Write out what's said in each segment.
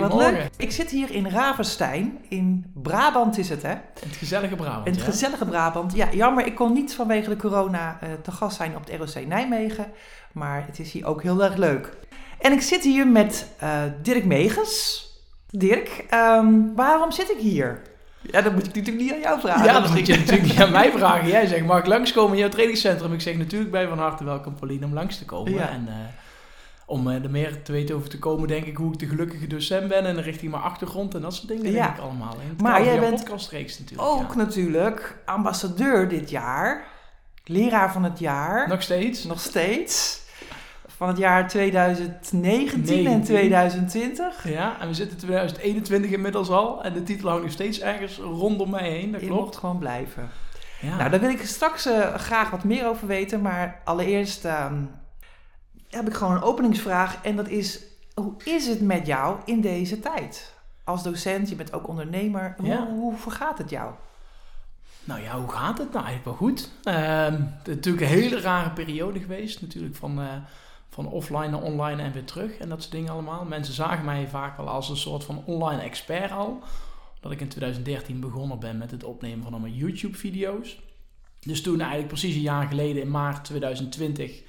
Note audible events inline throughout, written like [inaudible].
Goedemorgen. Wat leuk. Ik zit hier in Ravenstein, in Brabant is het hè? Het gezellige Brabant. In het ja? gezellige Brabant. Ja, jammer, ik kon niet vanwege de corona eh, te gast zijn op het ROC Nijmegen. Maar het is hier ook heel erg leuk. En ik zit hier met eh, Dirk Megens. Dirk, ehm, waarom zit ik hier? Ja, dat moet ik natuurlijk niet aan jou vragen. Ja, dat moet je natuurlijk niet aan mij vragen. Jij zegt, mag ik langskomen in jouw trainingscentrum? Ik zeg natuurlijk bij van harte welkom Pauline om langs te komen. Ja. En eh, om eh, er meer te weten over te komen, denk ik hoe ik de gelukkige docent ben en richting mijn achtergrond en dat soort dingen Ja. denk ik allemaal. Maar jij bent podcastreeks natuurlijk. Ook ja. natuurlijk ambassadeur dit jaar. Leraar van het jaar. Nog steeds? Nog steeds. Van het jaar 2019 en 19. 2020. Ja, en we zitten 2021 inmiddels al en de titel hangt nog steeds ergens rondom mij heen, dat Je klopt. gewoon blijven. Ja. Nou, daar wil ik straks eh, graag wat meer over weten. Maar allereerst ehm, heb ik gewoon een openingsvraag. En dat is, hoe is het met jou in deze tijd? Als docent, je bent ook ondernemer. Hoe, Ja. hoe vergaat het jou? Nou ja, hoe gaat het? Nou, eigenlijk wel goed. Ehm, het is natuurlijk een hele rare periode geweest. Natuurlijk van, eh, van offline naar online en weer terug en dat soort dingen allemaal. Mensen zagen mij vaak wel als een soort van online expert al. Dat ik in 2013 begonnen ben met het opnemen van allemaal YouTube-video's. Dus toen eigenlijk precies een jaar geleden in maart 2020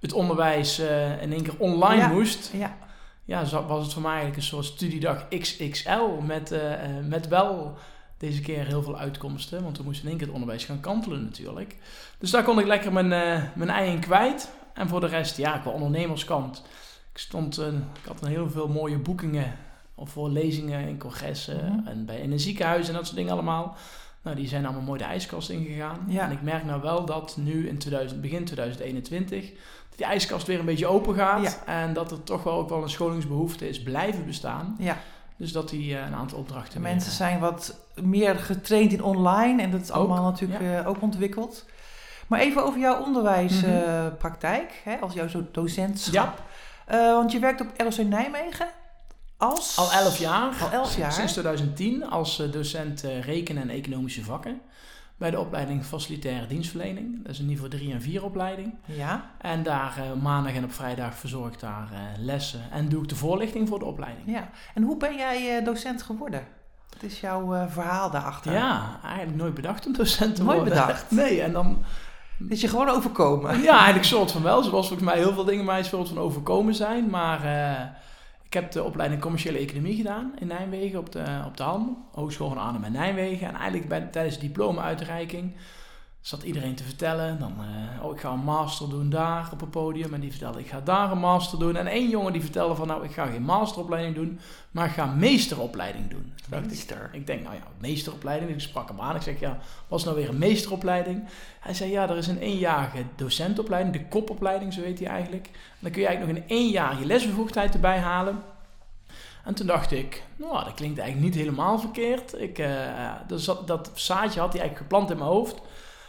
het onderwijs eh, in één keer online Ja. moest Ja, ja, zo- was het voor mij eigenlijk een soort studiedag XXL met, eh, met wel deze keer heel veel uitkomsten. Want we moesten in één keer het onderwijs gaan kantelen natuurlijk. Dus daar kon ik lekker mijn, eh, mijn ei in kwijt. En voor de rest, ja, qua ondernemerskant. Ik, stond, ik had een heel veel mooie boekingen of voor lezingen in congressen Mhm. en bij in een ziekenhuis en dat soort dingen allemaal. Nou, die zijn allemaal mooi de ijskast ingegaan. Ja. En ik merk nou wel dat nu in 2000, begin 2021 dat die ijskast weer een beetje open gaat. Ja. En dat er toch wel ook wel een scholingsbehoefte is blijven bestaan. ja. Dus dat die eh, een aantal opdrachten mensen zijn wat meer getraind in online. En dat is allemaal natuurlijk ja. eh, ook ontwikkeld. Maar even over jouw onderwijspraktijk. hè, als jouw zo docentschap. Ja, Eh, want je werkt op ROC Nijmegen als... al 11 jaar. Al 11 jaar. Sinds 2010 als eh, docent eh, rekenen en economische vakken. Bij de opleiding Facilitaire Dienstverlening. Dat is een niveau 3 en 4 opleiding. Ja, En daar eh, maandag en op vrijdag verzorg ik daar lessen. En doe ik de voorlichting voor de opleiding. ja. En hoe ben jij docent geworden? Wat is jouw verhaal daarachter? Ja, eigenlijk nooit bedacht om docent te Nooit worden. bedacht? [laughs] Nee, en dan... Is je gewoon overkomen? Ja, eigenlijk soort van wel. Zoals volgens mij heel veel dingen mij soort van overkomen zijn. Maar ik heb de opleiding commerciële economie gedaan in Nijmegen op de, op de HAN. Hogeschool van Arnhem en Nijmegen. En eigenlijk bij, tijdens de diploma-uitreiking zat iedereen te vertellen. Dan, eh, oh, ik ga een master doen daar op het podium. En die vertelde, ik ga daar een master doen. En één jongen die vertelde van, nou, ik ga geen masteropleiding doen. Maar ik ga meesteropleiding doen. Ik, Meester. ik denk, nou ja, meesteropleiding. Ik sprak hem aan. Ik zeg, ja, wat is nou weer een meesteropleiding? Hij zei, ja, er is een eenjarige docentopleiding, de kopopleiding, zo heet die eigenlijk. En dan kun je eigenlijk nog een eenjarige lesbevoegdheid erbij halen. En toen dacht ik, nou, dat klinkt eigenlijk niet helemaal verkeerd. Ik, eh, dat, dat zaadje had hij eigenlijk geplant in mijn hoofd.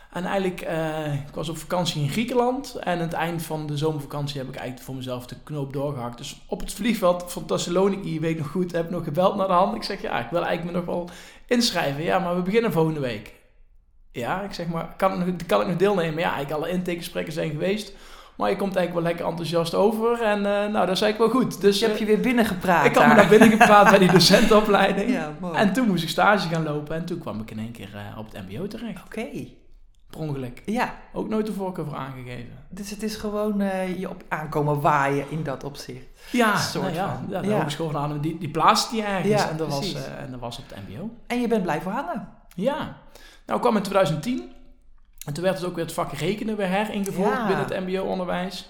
En eigenlijk, eh, ik was op vakantie in Griekenland. En aan het eind van de zomervakantie heb ik eigenlijk voor mezelf de knoop doorgehakt. Dus op het vliegveld van Thessaloniki, weet ik nog goed, heb ik nog gebeld naar de hand. Ik zeg, ja, ik wil eigenlijk me nog wel inschrijven. Ja, maar we beginnen volgende week. Ja, ik zeg maar, kan ik nog, kan ik nog deelnemen? Ja, eigenlijk alle intakegesprekken zijn geweest. Maar je komt eigenlijk wel lekker enthousiast over. En eh, nou, dat is eigenlijk wel goed. Dus je hebt eh, je weer binnengepraat ik had me naar binnen gepraat bij die [laughs] docentenopleiding. Ja. En toen moest ik stage gaan lopen. En toen kwam ik in één keer op het mbo terecht. Oké. Per ongeluk. Ja, Ook nooit de voorkeur voor aangegeven. dus het is gewoon eh, je op aankomen waaien in dat opzicht. Ja, soort nou ja, van. ja, de Ja. Hogeschool van die, die plaatste die ergens. Ja, en, dat was, eh, en dat was op het mbo. En je bent blijven hangen. Ja. Nou, ik kwam in 2010. En toen werd dus ook weer het vak rekenen weer heringevoerd binnen het mbo-onderwijs.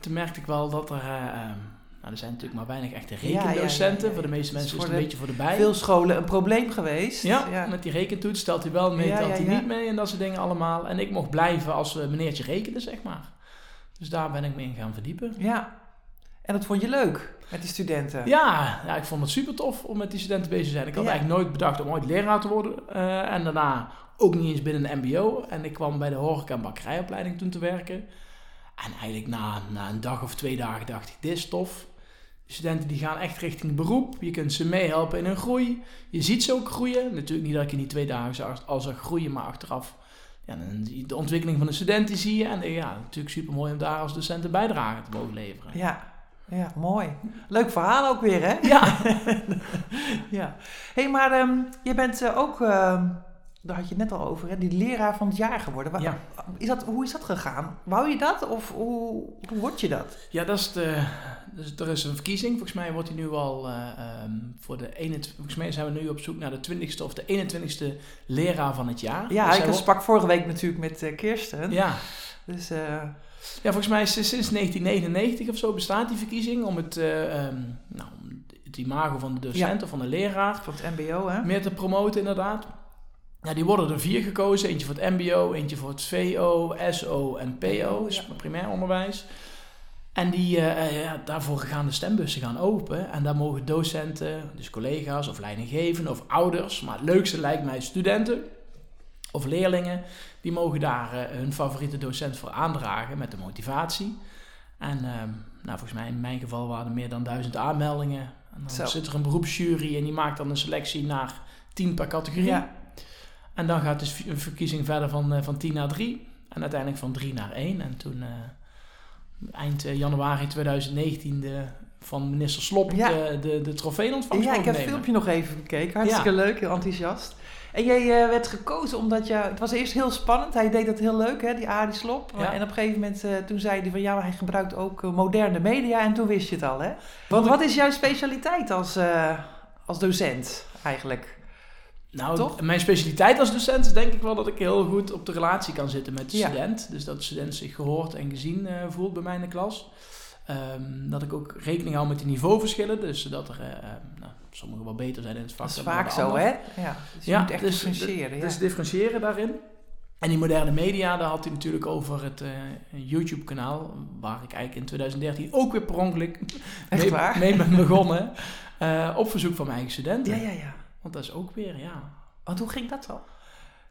Toen merkte ik wel dat er... eh, ehm, nou, er zijn natuurlijk maar weinig echte Ja, ja, ja, rekendocenten. Voor de meeste mensen is het een de- beetje voor de bij. Veel scholen een probleem geweest. Ja, met die rekentoets stelt hij wel mee, telt hij niet mee en dat soort dingen allemaal. En ik mocht blijven als eh, meneertje rekende, zeg maar. Dus daar ben ik me in gaan verdiepen. Ja. En dat vond je leuk met die studenten? Ja, ja, ik vond het super tof om met die studenten bezig te zijn. Ik had Ja. eigenlijk nooit bedacht om ooit leraar te worden. eh, en daarna ook niet eens binnen een mbo. En ik kwam bij de horeca- en bakkerijopleiding toen te werken. En eigenlijk na, na een dag of twee dagen dacht ik, dit is tof. De studenten die gaan echt richting beroep. Je kunt ze meehelpen in hun groei. Je ziet ze ook groeien. Natuurlijk niet dat ik in die twee dagen al zag groeien, maar achteraf... Ja, je de ontwikkeling van de studenten zie je. En eh, ja, natuurlijk super mooi om daar als docent een bijdrage te mogen leveren. Ja, ja mooi. Leuk verhaal ook weer, hè? Ja, [laughs] ja. Hé, hey, maar ehm, je bent eh, ook, ehm, daar had je het net al over, hè, die leraar van het jaar geworden. Wa- Ja. Is dat, hoe is dat gegaan? Wou je dat of hoe, hoe word je dat? Ja, dat is de, dus er is een verkiezing. Volgens mij wordt hij nu al eh, ehm, voor de 21. Volgens mij zijn we nu op zoek naar de 20ste of de 21ste leraar van het jaar. Ja, Dus ik hij sprak vorige week natuurlijk met eh, Kirsten. wordt- ja. Dus eh, ja, volgens mij is sinds 1999 of zo bestaat die verkiezing om het, ehm, nou, het imago van de docent of van de leraar van het mbo, hè? meer te promoten, inderdaad. Ja, die worden er vier gekozen. Eentje voor het mbo, eentje voor het VO, SO en PO, dus Ja. primair onderwijs. En die, eh, eh, ja, daarvoor gaan de stembussen gaan open. En daar mogen docenten, dus collega's of leidinggevenden of ouders... maar het leukste lijkt mij studenten of leerlingen... die mogen daar eh, hun favoriete docent voor aandragen met de motivatie. En nou, volgens mij in mijn geval waren er meer dan duizend aanmeldingen. En dan Zo. zit er een beroepsjury en die maakt dan een selectie naar tien per categorie. Ja. En dan gaat dus een verkiezing verder van, eh, van 10 naar 3. En uiteindelijk van 3 naar 1. En toen eh, eind eh, januari 2019 de, van minister Slop Ja. de, de, de trofee in ontvangst Ja, ik heb het filmpje nog even gekeken. Hartstikke leuk, heel enthousiast. En jij werd gekozen omdat je... Het was eerst heel spannend. Hij deed dat heel leuk, hè, die Arie Slop. Ja. En op een gegeven moment toen zei hij van... Ja, maar hij gebruikt ook moderne media. En toen wist je het al, hè? Want wat is jouw specialiteit als, als docent eigenlijk? Nou, Toch? mijn specialiteit als docent is denk ik wel dat ik heel goed op de relatie kan zitten met de Ja. student. Dus dat de student zich gehoord en gezien eh, voelt bij mij in de klas. Ehm, dat ik ook rekening hou met de niveauverschillen. Dus dat er eh, nou, sommigen wel beter zijn in het vak Dat is vaak zo, hè? Ja, dus je Ja, moet echt dus- differentiëren. Dus differentiëren daarin. En die moderne media, daar had hij natuurlijk over het YouTube-kanaal, waar ik eigenlijk in 2013 ook weer per ongeluk mee, mee ben begonnen. op verzoek van mijn eigen studenten. Ja, ja, ja. Want dat is ook weer, ja. Want hoe ging dat zo?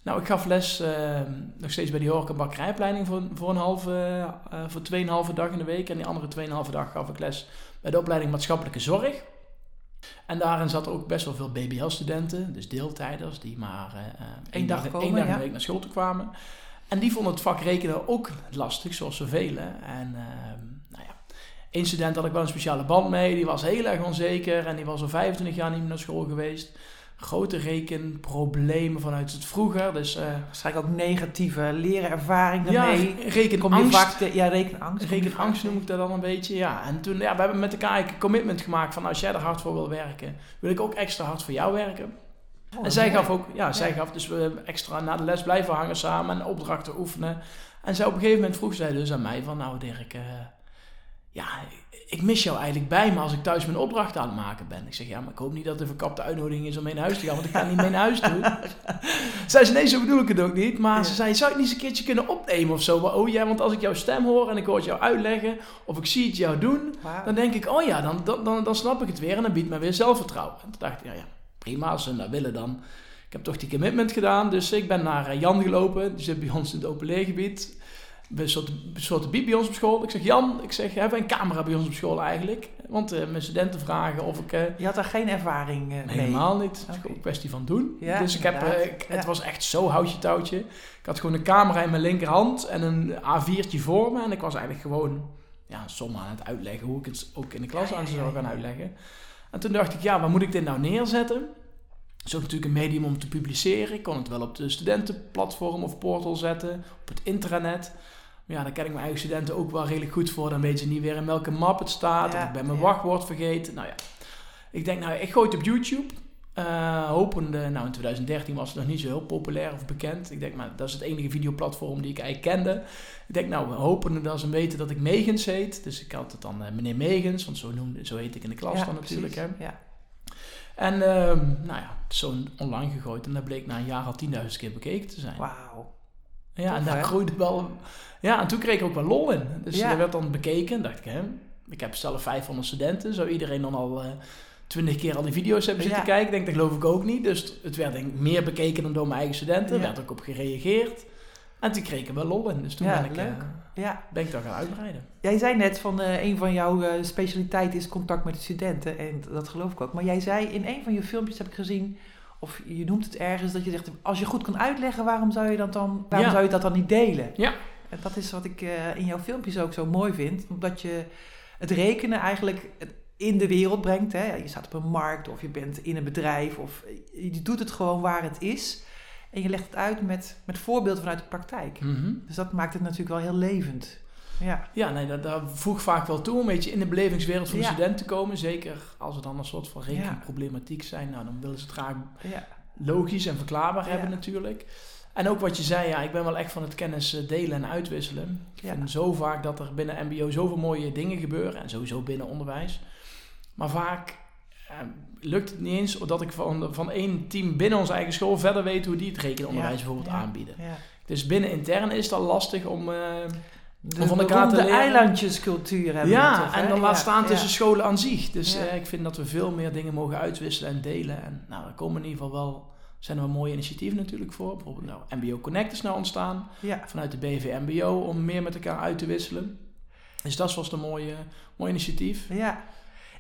Nou, ik gaf les eh, nog steeds bij die horeca- en bakkerijopleiding voor, voor een halve, eh voor tweeënhalve dag in de week. En die andere tweeënhalve dag gaf ik les bij de opleiding maatschappelijke zorg. En daarin zat ook best wel veel BBL-studenten, dus deeltijders, die maar eh, eh, één dag komen, één dag ja. in de week naar school toe kwamen. En die vonden het vak rekenen ook lastig, zoals zoveel. En ehm, nou ja, één student had ik wel een speciale band mee, die was heel erg onzeker en die was al 25 jaar niet meer naar school geweest. Grote rekenproblemen vanuit het vroeger, dus... eh, Waarschijnlijk ook negatieve lerenervaring ja, daarmee. Je rekenangst. te- ja, rekenangst. noem ik dat dan een beetje, ja. En toen, ja, we hebben met elkaar een commitment gemaakt van als jij er hard voor wil werken, wil ik ook extra hard voor jou werken. Oh, en zij mooi. gaf ook, ja, zij gaf dus we extra na de les blijven hangen samen en opdrachten oefenen. En zij op een gegeven moment vroeg zij dus aan mij van, nou Dirk, eh, ja, ik mis jou eigenlijk bij me als ik thuis mijn opdrachten aan het maken ben. Ik zeg, ja, maar ik hoop niet dat het een verkapte uitnodiging is om mee naar huis te gaan, want ik ga niet mee naar huis toe. Zij [laughs] zei, nee, zo bedoel ik het ook niet. Maar Ja. ze zei, zou ik niet eens een keertje kunnen opnemen of zo? Maar, oh ja, want als ik jouw stem hoor en ik hoor het jou uitleggen, of ik zie het jou doen, dan denk ik, oh ja, dan, dan, dan, dan snap ik het weer en dan biedt me weer zelfvertrouwen. En toen dacht ik, ja, ja prima, als ze dat willen dan. Ik heb toch die commitment gedaan, dus ik ben naar eh, Jan gelopen. Die zit bij ons in het open leergebied. Soort, soort bieb bij ons op school. Ik zeg, Jan, ik zeg, hebben we een camera bij ons op school eigenlijk? Want eh, mijn studenten vragen of ik... eh, Je had daar geen ervaring eh, mee? Helemaal niet. Het is gewoon een kwestie van doen. Ja, dus ik heb, inderdaad. ik- het Ja. was echt zo houtje touwtje. Ik had gewoon een camera in mijn linkerhand en een A4'tje voor me. En ik was eigenlijk gewoon ja, een som aan het uitleggen hoe ik het ook in de klas Ja, aan zou ja, gaan uitleggen. En toen dacht ik, ja, waar moet ik dit nou neerzetten? Het is ook natuurlijk een medium om te publiceren. Ik kon het wel op de studentenplatform of portal zetten, op het intranet. Maar ja, daar ken ik mijn eigen studenten ook wel redelijk goed voor. Dan weten ze niet weer in welke map het staat. Ja, of ik ben mijn ja. wachtwoord vergeten. Nou ja, ik denk, nou, ik gooi het op YouTube. Eh, hopende, nou in 2013 was het nog niet zo heel populair of bekend. Ik denk, maar dat is het enige videoplatform die ik eigenlijk kende. Ik denk, nou, hopende dat ze weten dat ik Megens heet. Dus ik had het dan eh, meneer Megens, want zo, noemde, zo heet ik in de klas Ja, dan natuurlijk. Hè. Ja. En ehm, nou ja, zo online gegooid. En dat bleek na een jaar al 10.000 keer bekeken te zijn. Wauw. Ja, en daar hè? groeide wel... Ja, en toen kreeg ik ook wel lol in. Dus Ja. dat werd dan bekeken. dacht ik, hè, ik heb zelf 500 studenten. Zou iedereen dan al eh, twintig keer al die video's hebben zitten Ja. kijken? Ik denk, dat geloof ik ook niet. Dus het werd denk ik meer bekeken dan door mijn eigen studenten. Er Ja. werd ook op gereageerd. En toen kreeg ik er wel lol in. Dus toen Ja, ben, ik, eh, leuk. Ja. ben ik daar gaan uitbreiden. Jij zei net van eh, een van jouw eh, specialiteiten is contact met de studenten. En dat geloof ik ook. Maar jij zei in een van je filmpjes heb ik gezien, of je noemt het ergens, dat je zegt, als je goed kan uitleggen, waarom zou je dat dan, waarom Ja. zou je dat dan niet delen? Ja. En dat is wat ik eh, in jouw filmpjes ook zo mooi vind. Omdat je het rekenen eigenlijk in de wereld brengt. Hè? Je staat op een markt of je bent in een bedrijf. Of je doet het gewoon waar het is. En je legt het uit met, met voorbeelden vanuit de praktijk. Mhm. Dus dat maakt het natuurlijk wel heel levend. Ja, Ja, nee, dat, dat voeg vaak wel toe om een beetje in de belevingswereld van de Ja. student te komen. Zeker als er dan een soort van rekenproblematiek zijn. Nou, dan willen ze het graag ja, logisch en verklaarbaar Ja. hebben natuurlijk. En ook wat je zei, ja, ik ben wel echt van het kennis eh, delen en uitwisselen. Ik vind zo vaak dat er binnen MBO zoveel mooie dingen gebeuren. En sowieso binnen onderwijs. Maar vaak lukt het niet eens dat ik van, van één team binnen onze eigen school verder weet hoe die het rekenonderwijs bijvoorbeeld aanbieden. ja. Dus binnen intern is het al lastig om... eh, De Om van elkaar te eilandjescultuur hebben ja, toch, en dan laat staan ja. tussen scholen aan zich. Dus Ja. eh, ik vind dat we veel meer dingen mogen uitwisselen en delen. En nou, er komen in ieder geval wel, zijn er wel mooie initiatieven natuurlijk voor. Bijvoorbeeld nou, MBO Connect is nou ontstaan vanuit de BV MBO om meer met elkaar uit te wisselen. Dus dat was een mooie, mooi initiatief. ja.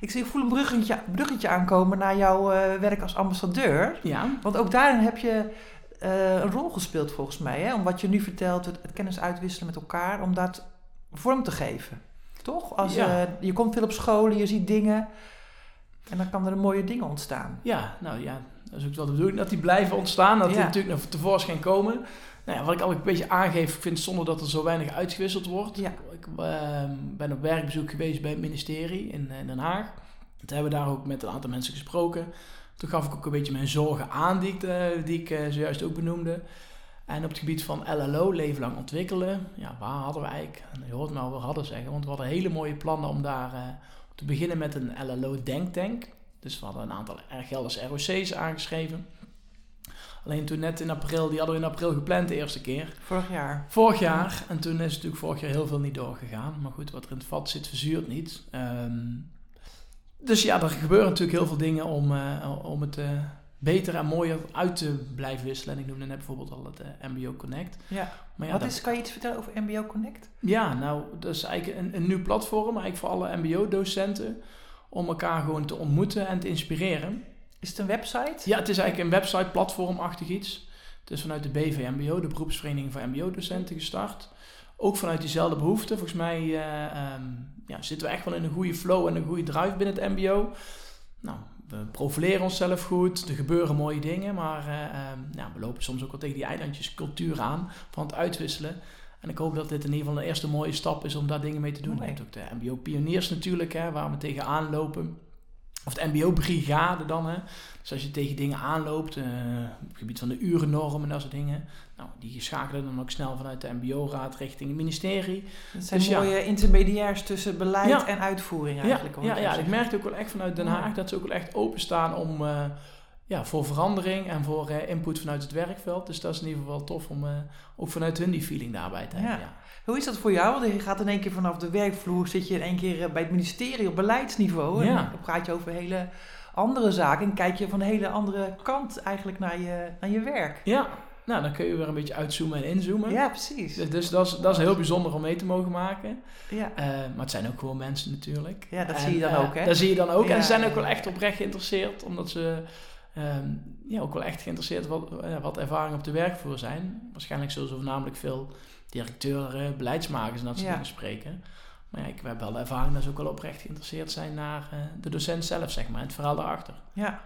Ik zie, ik voel een bruggetje, bruggetje aankomen naar jouw eh, werk als ambassadeur. Ja, Want ook daarin heb je eh, een rol gespeeld volgens mij. Hè? Om wat je nu vertelt, het, het kennis uitwisselen met elkaar, om dat vorm te geven. Toch? Als, Ja. eh, je komt veel op scholen, je ziet dingen. En dan kan er mooie dingen ontstaan. ja, nou ja, dat is ook wel de bedoeling dat die blijven ontstaan. Dat die natuurlijk nog tevoorschijn komen. Nou ja, wat ik al een beetje aangeef, ik vind het zonde dat er zo weinig uitgewisseld wordt. Ja. Ik eh, ben op werkbezoek geweest bij het ministerie in, eh, Den Haag. Toen hebben we daar ook met een aantal mensen gesproken. Toen gaf ik ook een beetje mijn zorgen aan die ik, eh, die ik eh, zojuist ook benoemde. En op het gebied van LLO, leven lang ontwikkelen, ja, waar hadden we eigenlijk, en je hoort me al wat we hadden zeggen, want we hadden hele mooie plannen om daar te beginnen met een LLO-denktank. Dus we hadden een aantal Gelderse ROC's aangeschreven. Alleen toen net in april, die hadden we in april gepland de eerste keer. Vorig jaar. Vorig jaar, en toen is natuurlijk vorig jaar heel veel niet doorgegaan. Maar goed, wat er in het vat zit, verzuurt niet. Ehm, dus ja, er gebeuren natuurlijk heel veel dingen om, eh, om het eh, beter en mooier uit te blijven wisselen. En ik noemde net bijvoorbeeld al het eh, MBO Connect. Ja. Maar ja, wat dat- is, kan je iets vertellen over MBO Connect? ja, nou, dat is eigenlijk een, een nieuw platform, eigenlijk voor alle MBO-docenten. Om elkaar gewoon te ontmoeten en te inspireren. Is het een website? Ja, het is eigenlijk een website, platformachtig iets. Het is vanuit de BVMBO, de beroepsvereniging van MBO-docenten, gestart. Ook vanuit diezelfde behoefte. Volgens mij eh, ehm, ja, zitten we echt wel in een goede flow en een goede drive binnen het MBO. Nou, we profileren onszelf goed, er gebeuren mooie dingen, maar eh, ehm, ja, we lopen soms ook wel tegen die eilandjescultuur aan van het uitwisselen. En ik hoop dat dit in ieder geval een eerste mooie stap is om daar dingen mee te doen. Je Mooi. hebt ook de MBO-pioniers natuurlijk, hè, waar we tegenaan lopen. Of de MBO-brigade dan. Hè. Dus als je tegen dingen aanloopt, eh, op het gebied van de urennorm en dat soort dingen. Nou, die schakelen dan ook snel vanuit de MBO-raad richting het ministerie. Dat zijn Dus ja. mooie intermediairs tussen beleid Ja. en uitvoering eigenlijk. ja, ik ja, ik merkte ook wel echt vanuit Den. Haag dat ze ook wel echt openstaan om, eh, ja, voor verandering en voor eh, input vanuit het werkveld. Dus dat is in ieder geval wel tof om eh, ook vanuit hun die feeling daarbij te hebben. Ja. Ja. Hoe is dat voor jou? Want je gaat in één keer vanaf de werkvloer, zit je in één keer eh, bij het ministerie op beleidsniveau. En dan praat je over hele andere zaken en kijk je van een hele andere kant eigenlijk naar je, naar je werk. Ja, nou dan kun je weer een beetje uitzoomen en inzoomen. Ja, precies. Dus, dus dat, is, dat is heel bijzonder om mee te mogen maken. Ja. Maar het zijn ook gewoon mensen natuurlijk. Ja, dat En, zie je dan ook, hè? Dat zie je dan ook. En ze zijn ook wel echt oprecht geïnteresseerd, omdat ze ehm, ja, ook wel echt geïnteresseerd wat, eh, wat ervaringen op de werkvloer zijn. Waarschijnlijk zullen ze voornamelijk veel directeuren, beleidsmakers en dat soort Ja. dingen spreken. Maar ja, ik heb wel de ervaring dat ze ook wel oprecht geïnteresseerd zijn naar eh, de docent zelf, zeg maar, en het verhaal daarachter. Ja,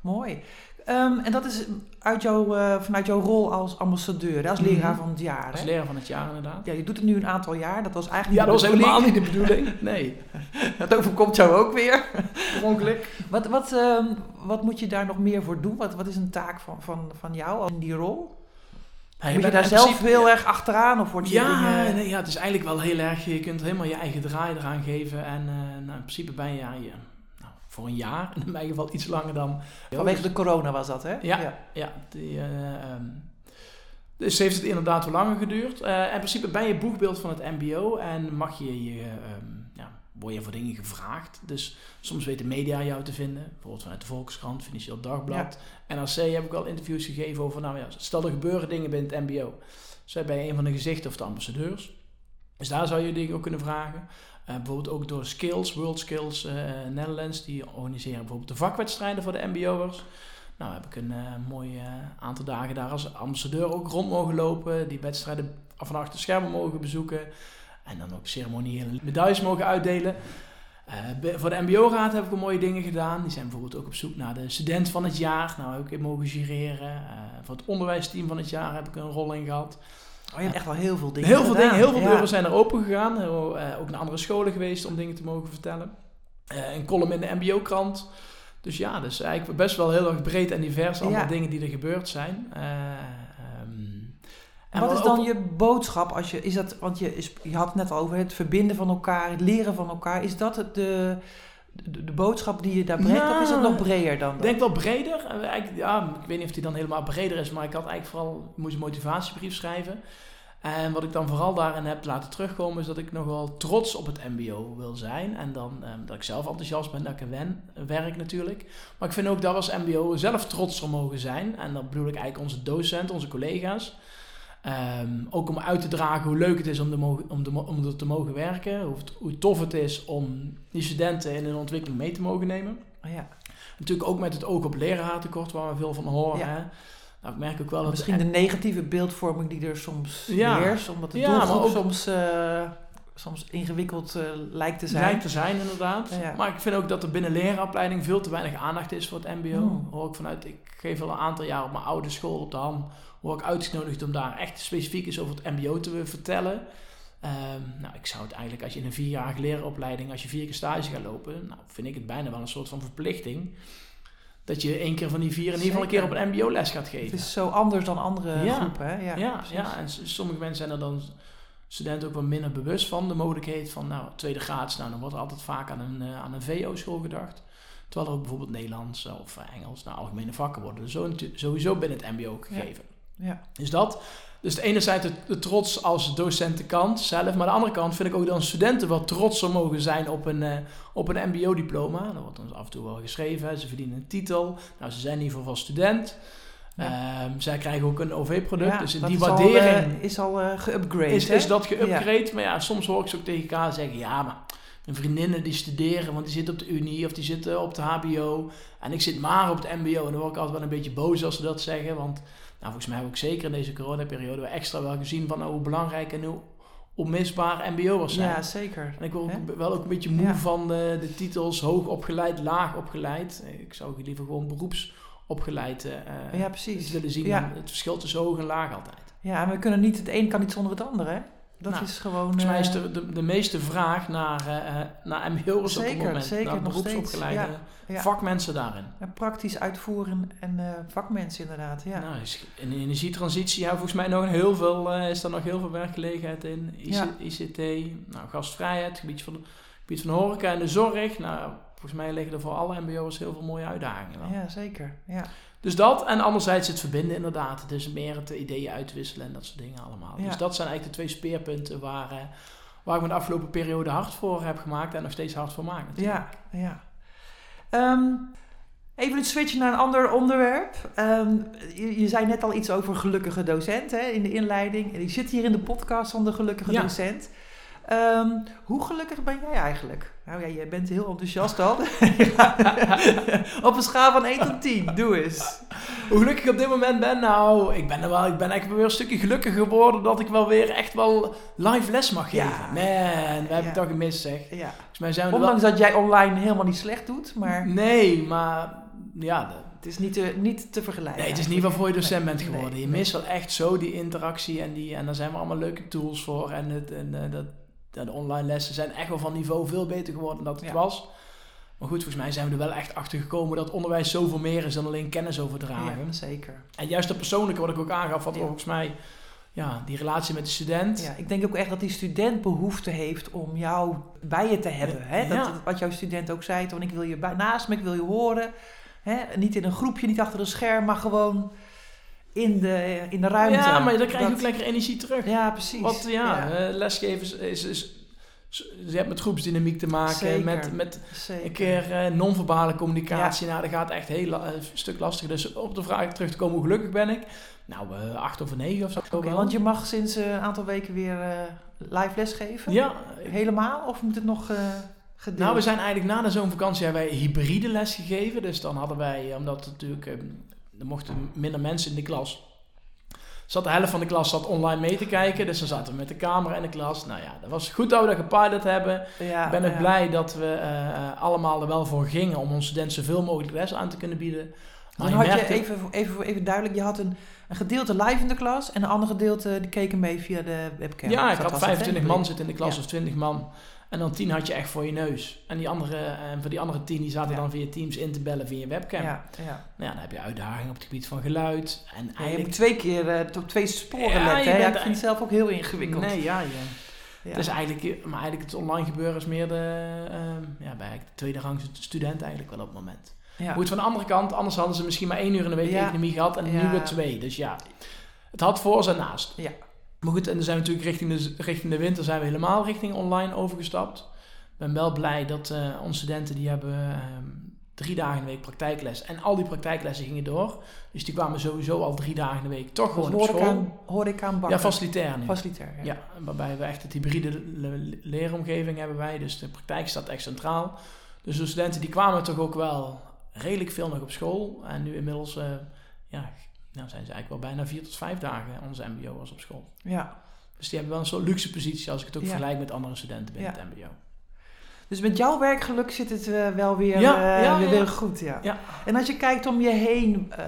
mooi. Ehm, en dat is uit jouw, eh, vanuit jouw rol als ambassadeur, als leraar Mhm. van het jaar. Als Hè? leraar van het jaar inderdaad. Ja, je doet het nu een aantal jaar. Dat was eigenlijk Ja, dat was helemaal niet de bedoeling. Nee, [laughs] Dat overkomt jou ook weer. [laughs] ongeluk. [laughs] Wat, wat, ehm, wat moet je daar nog meer voor doen? Wat, wat is een taak van, van, van jou in die rol? Moet je daar zelf heel erg achteraan of wordt je Ja, dingen... nee, ja, het is eigenlijk wel heel erg. Je kunt helemaal je eigen draai eraan geven. En eh, nou, in principe ben je ja, je, nou, voor een jaar, [laughs] in mijn geval iets langer dan. Vanwege de corona was dat, hè? Ja. Ja, die, eh, ehm, dus heeft het inderdaad wel langer geduurd. Eh, in principe ben je boegbeeld van het MBO en mag je je, ehm, ja, word je voor dingen gevraagd. Dus soms weet de media jou te vinden. Bijvoorbeeld vanuit de Volkskrant, Financieel Dagblad. NRC heb ik al interviews gegeven over, nou ja, stel er gebeuren dingen binnen het mbo. Zij bij een van de gezichten of de ambassadeurs. Dus daar zou je dingen ook kunnen vragen. Uh, bijvoorbeeld ook door Skills, World Skills uh, Netherlands, die organiseren bijvoorbeeld de vakwedstrijden voor de MBO'ers. Nou heb ik een uh, mooi aantal dagen daar als ambassadeur ook rond mogen lopen, die wedstrijden van achter schermen mogen bezoeken en dan ook ceremoniële medailles mogen uitdelen. voor de MBO-raad heb ik mooie dingen gedaan. Die zijn bijvoorbeeld ook op zoek naar de student van het jaar. Nou, heb ik mogen gireren. voor het onderwijsteam van het jaar heb ik een rol in gehad. Oh, je hebt echt wel heel veel dingen Heel veel dingen, heel veel deuren zijn er open gegaan. Uh, ook naar andere scholen geweest om dingen te mogen vertellen. Een column in de mbo-krant. Dus ja, dus eigenlijk best wel heel erg breed en divers. Allemaal dingen die er gebeurd zijn. En wat is dan je boodschap als je, is dat, want je, is, je had het net al over het verbinden van elkaar, het leren van elkaar. Is dat het de, de, de, boodschap die je daar brengt, of is het nog breder dan? Ik denk wel breder. Ja, ik weet niet of die dan helemaal breder is, maar ik had eigenlijk vooral, moest een motivatiebrief schrijven. En wat ik dan vooral daarin heb laten terugkomen, is dat ik nogal trots op het MBO wil zijn. En dan eh, dat ik zelf enthousiast ben, dat ik er wen, werk natuurlijk. Maar ik vind ook dat we als MBO zelf trots mogen zijn. En dat bedoel ik eigenlijk onze docenten, onze collega's. Um, ook om uit te dragen hoe leuk het is om, de om, de, om er te mogen werken. Hoe, hoe, tof het is om die studenten in hun ontwikkeling mee te mogen nemen. Oh ja. Natuurlijk ook met het oog op leraartekort, waar we veel van horen. Ja. Nou, ik merk ook wel dat Misschien de negatieve beeldvorming die er soms ja. heerst, omdat de ja, doelgroep ook, soms, uh, soms ingewikkeld uh, lijkt te zijn. Lijkt te zijn, inderdaad. Ja. Maar ik vind ook dat er binnen leraaropleiding veel te weinig aandacht is voor het mbo. Hmm. Hoor ik vanuit, ik geef al een aantal jaar op mijn oude school op de ham word ik uitgenodigd om daar echt specifiek eens over het mbo te vertellen. Um, nou, ik zou het eigenlijk, als je in een vierjarige leeropleiding, als je vier keer stage gaat lopen, nou, vind ik het bijna wel een soort van verplichting. Dat je één keer van die vier in ieder geval een keer op een mbo-les gaat geven. Het is zo anders dan andere ja. groepen, hè? Ja, ja, ja, en sommige mensen zijn er dan studenten ook wat minder bewust van. De mogelijkheid van, nou, tweede graad, nou, dan wordt er altijd vaak aan een, uh, aan een VO-school gedacht. Terwijl er ook bijvoorbeeld Nederlands of Engels, nou, algemene vakken worden sowieso binnen het mbo gegeven. Ja. Dus dat. Dus de enerzijds de, de trots als docentenkant zelf, maar de andere kant vind ik ook dat studenten wat trotser mogen zijn op een, uh, op een MBO-diploma. Dat wordt dan af en toe wel geschreven, ze verdienen een titel. Nou, ze zijn in ieder geval student. Ja. Um, zij krijgen ook een OV-product, ja, dus in die waardering... Al, uh, is al uh, geüpgrade, is, is dat geüpgrade, ja. maar ja, soms hoor ik ze ook tegen elkaar zeggen... Ja, maar mijn vriendinnen die studeren, want die zitten op de Unie of die zitten op de HBO... En ik zit maar op het MBO en dan word ik altijd wel een beetje boos als ze dat zeggen, want... Nou, volgens mij heb ik zeker in deze coronaperiode extra wel gezien van hoe belangrijk en hoe onmisbaar MBO'ers zijn. Ja, zeker. En ik word ook wel ook een beetje moe van de, de, titels hoog opgeleid, laag opgeleid. Ik zou liever gewoon beroepsopgeleid uh, ja, precies. willen zien. Ja. Het verschil tussen hoog en laag altijd. Ja, we kunnen niet, het een kan niet zonder het andere, hè? Dat nou, is gewoon... Volgens mij is de, de, de meeste vraag naar, uh, naar MBO'ers op het moment. Zeker, naar beroepsopgeleide vakmensen daarin. En praktisch uitvoeren en uh, vakmensen inderdaad, ja. Nou, in de energietransitie ja, volgens mij nog heel veel, uh, is er nog heel veel werkgelegenheid in. IC, ICT, nou, gastvrijheid, gebied van, gebied van de horeca en de zorg. Nou, volgens mij liggen er voor alle mbo'ers heel veel mooie uitdagingen. Ja, zeker. Ja. Dus dat, en anderzijds het verbinden inderdaad. Dus meer het ideeën uitwisselen en dat soort dingen allemaal. Dus dat zijn eigenlijk de twee speerpunten waar, uh, waar ik me de afgelopen periode hard voor heb gemaakt en nog steeds hard voor maak. Natuurlijk. Ja, ja. Um, even een switch naar een ander onderwerp. Um, je, je, zei net al iets over gelukkige docent hè, in de inleiding. Je zit hier in de podcast van de gelukkige ja. docent. Um, hoe gelukkig ben jij eigenlijk? Nou ja, jij bent heel enthousiast al. [laughs] [laughs] Op een schaal van 1 tot 10, doe eens. Hoe gelukkig ik op dit moment ben? Nou, ik ben, er wel, ik ben eigenlijk weer een stukje gelukkiger geworden dat ik wel weer echt wel live les mag geven. Ja. Man, we hebben het al gemist zeg. Ja. Zijn Ondanks wel... dat jij online helemaal niet slecht doet, maar... Nee, maar ja... De... Het is niet te, niet te vergelijken. Nee, het is niet waarvoor je docent bent geworden. je mist wel echt zo die interactie en, die, en daar zijn we allemaal leuke tools voor. En, het, en uh, dat, de online lessen zijn echt wel van niveau veel beter geworden dan het was. Maar goed, volgens mij zijn we er wel echt achter gekomen dat onderwijs zoveel meer is dan alleen kennis overdragen. Ja, zeker. En juist dat persoonlijke wat ik ook aangaf, wat volgens mij ja, die relatie met de student. Ja, ik denk ook echt dat die student behoefte heeft om jou bij je te hebben. Hè? Dat, Wat jouw student ook zei, want ik wil je naast me, ik wil je horen. Hè? Niet in een groepje, niet achter een scherm, maar gewoon in de, in de ruimte. Ja, maar dan krijg je ook lekker energie terug. Ja, precies. Want ja, ja. Uh, lesgeven is, is, je hebt met groepsdynamiek te maken, Zeker. met, met Zeker. een keer eh, non-verbale communicatie. Nou, dat gaat echt heel la- een stuk lastiger. Dus op de vraag terug te komen, hoe gelukkig ben ik? Nou, eh, acht of negen of zo. Oké, wel. want je mag sinds eh, een aantal weken weer eh, live les geven. Ja, Helemaal? Of moet het nog eh gedeeld? nou, we zijn eigenlijk na de zomervakantie hebben wij hybride les gegeven. Dus dan hadden wij, eh, omdat het natuurlijk, eh, er mochten minder mensen in de klas. Zat de helft van de klas zat online mee te kijken. Dus dan zaten we met de camera in de klas. Nou ja, dat was goed dat we dat gepilot hebben. ja, Ik ben ook ja. blij dat we eh, eh, allemaal er wel voor gingen om onze studenten zoveel mogelijk les aan te kunnen bieden. Maar Dan je had je, even, even, even duidelijk, je had een, een gedeelte live in de klas en een ander gedeelte die keken mee via de webcam. Ja, ik had was het, 25 hè? man zitten in de klas Ja. of 20 man. En dan 10 had je echt voor je neus. En die andere, en voor die andere 10 die zaten Ja. dan via Teams in te bellen via je webcam. Ja, ja. Nou ja, dan heb je uitdagingen op het gebied van geluid. En Ja, je eigenlijk... moet twee keer eh, op twee sporen Ja, letten. Ja, ik vind het zelf ook heel ingewikkeld. Nee, ja, ja. Dus eigenlijk, maar eigenlijk het online gebeuren is meer de, ehm, ja, bij de tweede rang student eigenlijk wel op het moment. ja. Goed, van de andere kant, anders hadden ze misschien maar één uur in de week economie gehad en nu weer twee. Dus ja, het had voor en naast. Ja. Maar goed, en dan zijn we natuurlijk richting de, richting de winter zijn we helemaal richting online overgestapt. Ik ben wel blij dat eh, onze studenten die hebben ehm, drie dagen in de week praktijkles. En al die praktijklessen gingen door. Dus die kwamen sowieso al drie dagen in de week toch gewoon op school. aan, hoor ik aan bakken. ja, facilitair nu. Facilitair, ja. Ja, waarbij we echt het hybride le- leeromgeving hebben wij. Dus de praktijk staat echt centraal. Dus de studenten die kwamen toch ook wel redelijk veel nog op school. En nu inmiddels eh, ja, nou zijn ze eigenlijk wel bijna vier tot vijf dagen onze mbo'ers op school. Ja. Dus die hebben wel een soort luxe positie als ik het ook Ja. vergelijk met andere studenten binnen Ja. het mbo. Dus met jouw werkgeluk zit het eh, wel weer, Ja, ja, weer, ja. weer goed. Ja. Ja. En als je kijkt om je heen eh,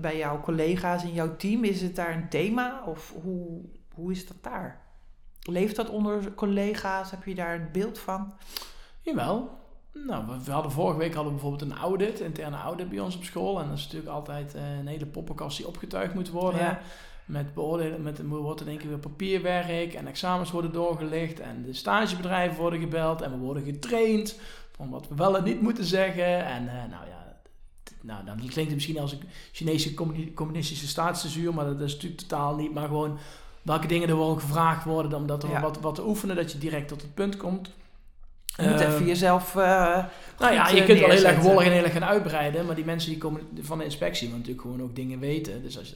bij jouw collega's in jouw team, is het daar een thema? Of hoe, hoe is dat daar? Leeft dat onder collega's? Heb je daar een beeld van? Jawel. Nou, we, we hadden vorige week hadden we bijvoorbeeld een audit, interne audit bij ons op school. En dat is natuurlijk altijd eh, een hele poppenkast die opgetuigd moet worden. Ja. Met beoordelen, met, er wordt in één keer weer papierwerk en examens worden doorgelicht en de stagebedrijven worden gebeld en we worden getraind van wat we wel en niet moeten zeggen. En eh, nou ja, nou, dan klinkt het misschien als een Chinese communi- communistische staatscensuur, maar dat is natuurlijk totaal niet. Maar gewoon welke dingen er worden gevraagd worden, omdat er Ja. wat, wat te oefenen, dat je direct tot het punt komt. Je moet even jezelf. eh, nou ja, je eh, kunt wel heel erg wollig en heel erg gaan uitbreiden, maar die mensen die komen van de inspectie moeten natuurlijk gewoon ook dingen weten. Dus als je,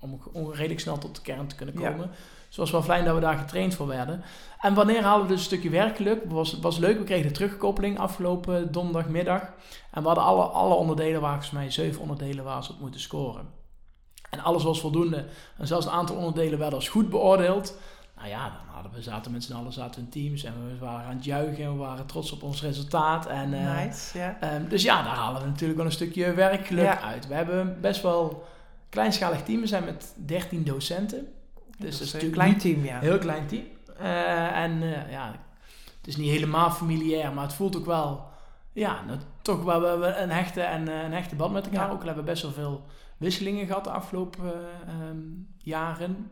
om om redelijk snel tot de kern te kunnen Ja. komen. Dus het was wel fijn dat we daar getraind voor werden. En wanneer halen we dus een stukje werkgeluk? Het was, was leuk, we kregen de terugkoppeling afgelopen donderdagmiddag. En we hadden alle, alle onderdelen, waar volgens mij zeven onderdelen waar ze op moeten scoren. En alles was voldoende. En zelfs een aantal onderdelen werden als goed beoordeeld. Nou ja, dan hadden we, zaten met z'n allen zaten in teams en we waren aan het juichen en we waren trots op ons resultaat. En, eh, nice. Ehm, dus ja, daar halen we natuurlijk wel een stukje werkgeluk Ja. uit. We hebben best wel kleinschalig team. We zijn met 13 docenten. Dus dat is een natuurlijk klein niet team, ja. een heel klein team. Eh, en eh, ja, het is niet helemaal familiair, maar het voelt ook wel, ja, toch wel een hechte, en, een hechte band met elkaar. Ja. Ook al hebben we best wel veel wisselingen gehad de afgelopen eh, ehm, jaren.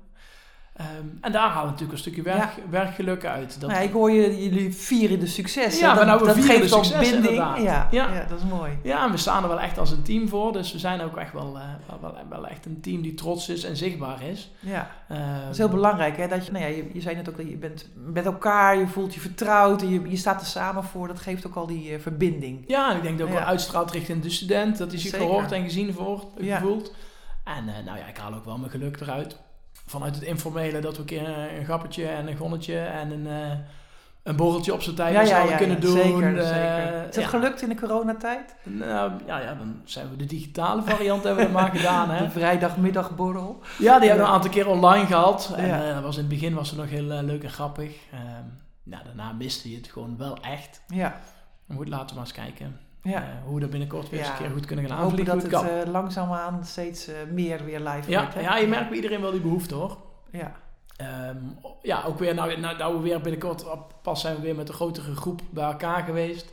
Ehm, en daar halen we natuurlijk een stukje werk, werkgeluk uit. Dat, Nou ja, ik hoor je, jullie vieren de succes. Ja, nou, we dat vieren geeft de succes, binding. inderdaad. Ja, ja. Ja. dat is mooi. Ja, en we staan er wel echt als een team voor. Dus we zijn ook echt wel, eh, wel, wel, wel echt een team die trots is en zichtbaar is. Ja. Ehm, Dat is heel belangrijk, hè? Dat je, nou ja, je, je zei net ook dat je bent met elkaar, je voelt je vertrouwd en je, je staat er samen voor. Dat geeft ook al die eh, verbinding. Ja, en ik denk dat ook wel uitstraalt richting de student. Dat hij zich gehoord en gezien wordt, Ja. gevoeld. En eh, nou ja, ik haal ook wel mijn geluk eruit. Vanuit het informele dat we een keer een grappetje en een gonnetje en een, eh, een borreltje op zijn tijd allen kunnen doen. Zeker, Eh, zeker. Is dat gelukt in de coronatijd? Nou, ja, ja, dan zijn we de digitale variant hebben we maar gedaan. Hè? [laughs] De vrijdagmiddagborrel. Ja, die hebben we een aantal keer online gehad. En eh, was in het begin was het nog heel leuk en grappig. Ehm, nou, daarna miste je het gewoon wel echt. Ja. Goed, laten we maar eens kijken ja. eh, hoe we dat binnenkort weer eens een keer goed kunnen gaan We hopen aanvliegen. dat het eh, langzaamaan steeds eh, meer weer live ja, wordt. hè? ja, je merkt bij iedereen wel die behoefte hoor. Ja. Ehm, ja, ook weer, nou, nou, nou we weer binnenkort, pas zijn we weer met een grotere groep bij elkaar geweest.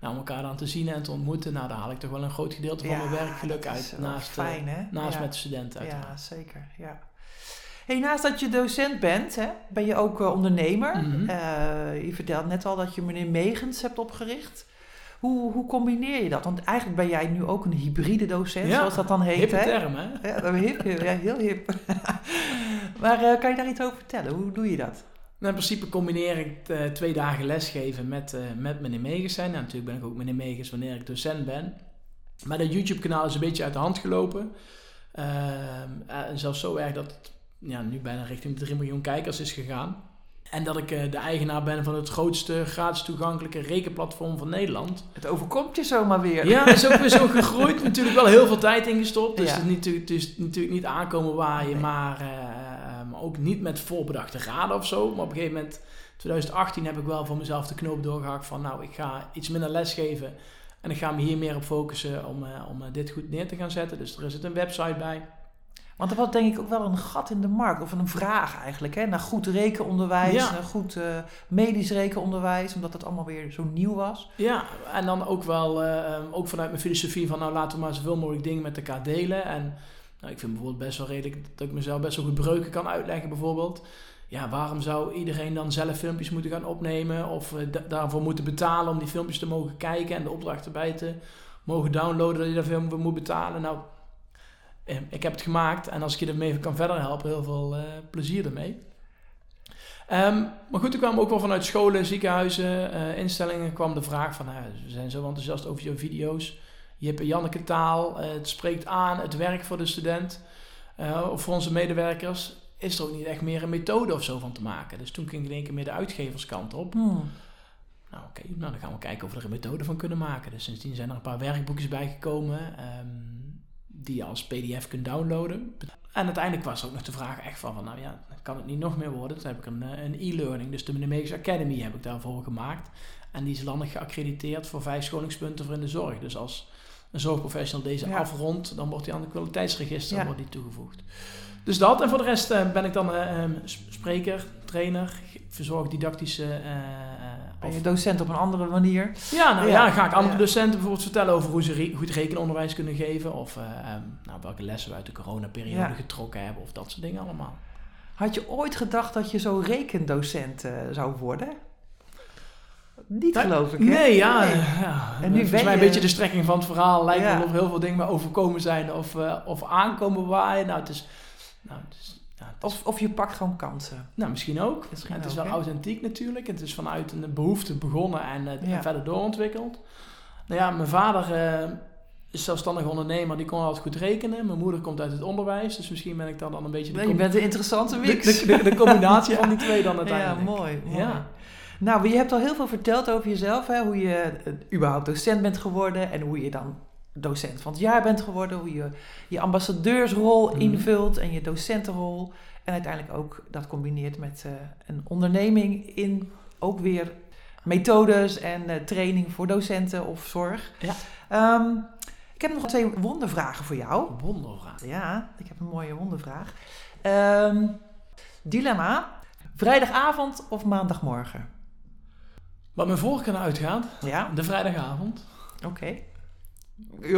Nou, om elkaar dan te zien en te ontmoeten, nou, daar haal ik toch wel een groot gedeelte van Ja, mijn werkgeluk dat is uit. Naast, fijn, hè? naast ja. met de studenten uiteraard. Ja, zeker. Ja. Hey, naast dat je docent bent, hè, ben je ook ondernemer. Mhm. Je vertelt net al dat je meneer Megens hebt opgericht. Hoe, hoe combineer je dat? Want eigenlijk ben jij nu ook een hybride docent, Ja, zoals dat dan heet. Hippe hè? term, hè? Ja, dat is hip, hip, ja, heel hip. [laughs] maar eh, kan je daar iets over vertellen? Hoe doe je dat? Nou, in principe combineer ik eh, twee dagen lesgeven met, eh, met meneer Megens zijn. Nou, natuurlijk ben ik ook meneer Megens wanneer ik docent ben. Maar dat YouTube-kanaal is een beetje uit de hand gelopen. Ehm, en zelfs zo erg dat het ja, nu bijna richting de 3 miljoen kijkers is gegaan. En dat ik eh, de eigenaar ben van het grootste gratis toegankelijke rekenplatform van Nederland. Het overkomt je zomaar weer. Ja, is ook weer zo [laughs] gegroeid. Natuurlijk wel heel veel tijd ingestopt. Dus Ja. het, is niet, het is natuurlijk niet aankomen waaien, Nee. maar, eh, maar ook niet met voorbedachte raden of zo. Maar op een gegeven moment, 2018, heb ik wel voor mezelf de knoop doorgehakt van nou, ik ga iets minder lesgeven. En ik ga me hier meer op focussen om, eh, om eh, dit goed neer te gaan zetten. Dus er zit een website bij. Want er was denk ik ook wel een gat in de markt, of een vraag eigenlijk, hè, naar goed rekenonderwijs, Ja. naar goed eh, medisch rekenonderwijs, omdat het allemaal weer zo nieuw was. Ja, en dan ook wel, eh, um, ook vanuit mijn filosofie van nou laten we maar zoveel mogelijk dingen met elkaar delen. En nou, ik vind bijvoorbeeld best wel redelijk dat ik mezelf best wel goed breuken kan uitleggen bijvoorbeeld. Ja, waarom zou iedereen dan zelf filmpjes moeten gaan opnemen of eh, da- daarvoor moeten betalen om die filmpjes te mogen kijken en de opdracht erbij te mogen downloaden dat je daar veel voor moet betalen. Nou, ik heb het gemaakt en als ik je ermee kan verder helpen, heel veel eh, plezier ermee. Ehm, maar goed, er kwam ook wel vanuit scholen, ziekenhuizen, eh, instellingen kwam de vraag van, nou, we zijn zo enthousiast over jouw video's. Je hebt een Janneke taal, eh, het spreekt aan, het werkt voor de student of voor onze medewerkers. Is er ook niet echt meer een methode of zo van te maken? Dus toen ging ik in één keer meer de uitgeverskant op. Hmm. Nou oké, nou dan gaan we kijken of we er een methode van kunnen maken. Dus sindsdien zijn er een paar werkboekjes bijgekomen ehm, die je als pdf kunt downloaden. En uiteindelijk was er ook nog de vraag echt van, van nou ja, kan het niet nog meer worden? Toen heb ik een, eh, een e-learning, dus de Menemegus Academy heb ik daarvoor gemaakt. En die is landelijk geaccrediteerd voor vijf scholingspunten voor in de zorg. Dus als een zorgprofessional deze Ja. afrondt, dan wordt hij aan het kwaliteitsregister Ja. wordt die toegevoegd. Dus dat, en voor de rest eh, ben ik dan s- spreker, trainer, verzorg dictactische... eh, Ben of- je docent op een andere manier? ja, nou Ja. ja, ga ik andere docenten bijvoorbeeld vertellen over hoe ze goed rekenonderwijs kunnen geven. Of eh, ehm, nou, welke lessen we uit de coronaperiode Ja. getrokken hebben. Of dat soort dingen allemaal. Had je ooit gedacht dat je zo rekendocent eh, zou worden? Niet geloof ik, hè? Nee, ja. Nee. ja. En nu Volgens ben mij een je- beetje de strekking van het verhaal. Lijkt Ja. wel of heel veel dingen me overkomen zijn. Of, eh, of aankomen waaien. Nou, het is... Nou, het is ja, is- Of, of je pakt gewoon kansen. nou, misschien ook. Misschien het is wel authentiek natuurlijk. Het is vanuit een behoefte begonnen en, eh, Ja. en verder doorontwikkeld. Nou ja, mijn vader eh, is zelfstandig ondernemer. Die kon altijd goed rekenen. Mijn moeder komt uit het onderwijs. Dus misschien ben ik dan, dan een beetje de, Nee, je bent een interessante mix. de, de- de combinatie Ja. [laughs] van die twee dan Ja, uiteindelijk. mooi. mooi. Ja. Nou, je hebt al heel veel verteld over jezelf. Hè? Hoe je eh, überhaupt docent bent geworden. En hoe je dan docent van het jaar bent geworden. Hoe je je ambassadeursrol Mhm. invult en je docentenrol. En uiteindelijk ook dat combineert met eh, een onderneming in ook weer methodes en eh, training voor docenten of zorg. Ja. Ehm, ik heb nog twee wondervragen voor jou. Wondervraag. Ja, ik heb een mooie wondervraag. Ehm, dilemma: vrijdagavond of maandagmorgen? Wat mijn voorkeur uitgaat, Ja, de vrijdagavond. oké.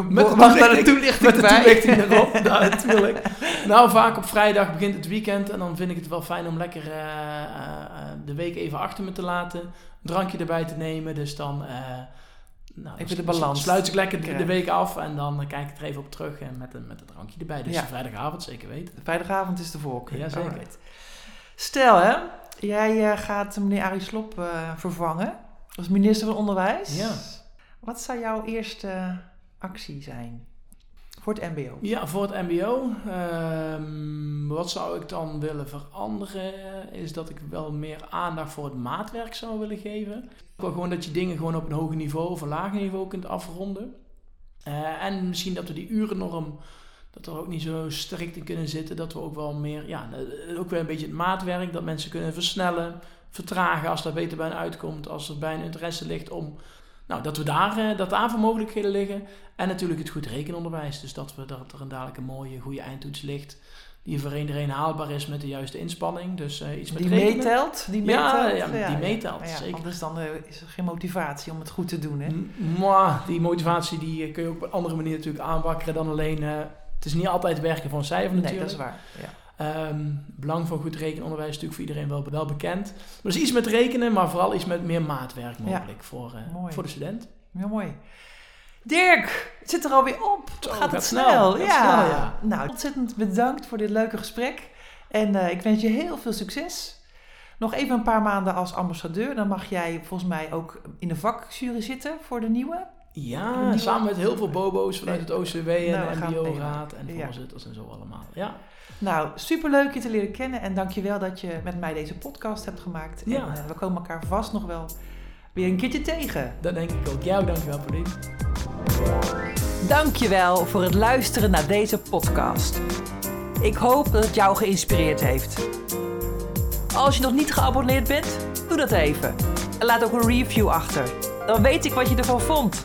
Met de toelichting- Met de toelichting erop, ja, [laughs] natuurlijk. Nou, vaak op vrijdag begint het weekend en dan vind ik het wel fijn om lekker eh, eh, eh, de week even achter me te laten. Een drankje erbij te nemen, dus dan... eh, nou, Even de balans Sluit ik lekker de, week af en dan kijk ik er even op terug en met een, met een drankje erbij. Dus Ja. vrijdagavond, zeker weten. Vrijdagavond is de voorkeur. Ja, zeker. Alright. Stel hè, jij gaat meneer Arie Slop eh, vervangen als minister van Onderwijs. Ja. Wat zou jouw eerste actie zijn voor het MBO? Ja, voor het MBO. ehm, wat zou ik dan willen veranderen? Is dat ik wel meer aandacht voor het maatwerk zou willen geven. Wel Gewoon dat je dingen gewoon op een hoger niveau of een lager niveau kunt afronden. Eh, en misschien dat we die urennorm, dat er ook niet zo strikt in kunnen zitten. Dat we ook wel meer, ja, eh, ook weer een beetje het maatwerk, dat mensen kunnen versnellen, vertragen als dat beter bij hen uitkomt. Als er bij een interesse ligt om, nou, dat we daar, eh, dat daar voor mogelijkheden liggen. En natuurlijk het goed rekenonderwijs. Dus dat, we, dat er een dadelijk een mooie, goede eindtoets ligt. Die voor iedereen haalbaar is met de juiste inspanning. Dus eh, iets met Die rekenen. meetelt? Die Ja, meetelt? ja, die meetelt, zeker. Anders dan eh, is er geen motivatie om het goed te doen. Hè? M- Mwah, die motivatie die kun je ook op een andere manier natuurlijk aanwakkeren dan alleen... het is niet altijd werken voor een cijfer Nee, natuurlijk. dat is waar. Ja. Ehm, belang van goed rekenonderwijs is natuurlijk voor iedereen wel, wel bekend. Maar dus iets met rekenen, maar vooral iets met meer maatwerk mogelijk voor, eh, voor de student. Heel mooi. Dirk, het zit er alweer op. Zo, gaat gaat het snel. snel? Gaat ja. snel, ja. Nou, ontzettend bedankt voor dit leuke gesprek. En eh, ik wens je heel veel succes. nog even een paar maanden als ambassadeur. Dan mag jij volgens mij ook in de vakjury zitten voor de nieuwe. Ja, samen met heel veel bobo's vanuit het OCW en Nou, de MBO-raad en voorzitters en zo allemaal. Ja, Nou, superleuk je te leren kennen. En dankjewel dat je met mij deze podcast hebt gemaakt. Ja. En eh, we komen elkaar vast nog wel weer een keertje tegen. dat denk ik ook. Jou dankjewel, Pauline. Dankjewel voor het luisteren naar deze podcast. Ik hoop dat het jou geïnspireerd heeft. Als je nog niet geabonneerd bent, doe dat even. En laat ook een review achter. Dan weet ik wat je ervan vond.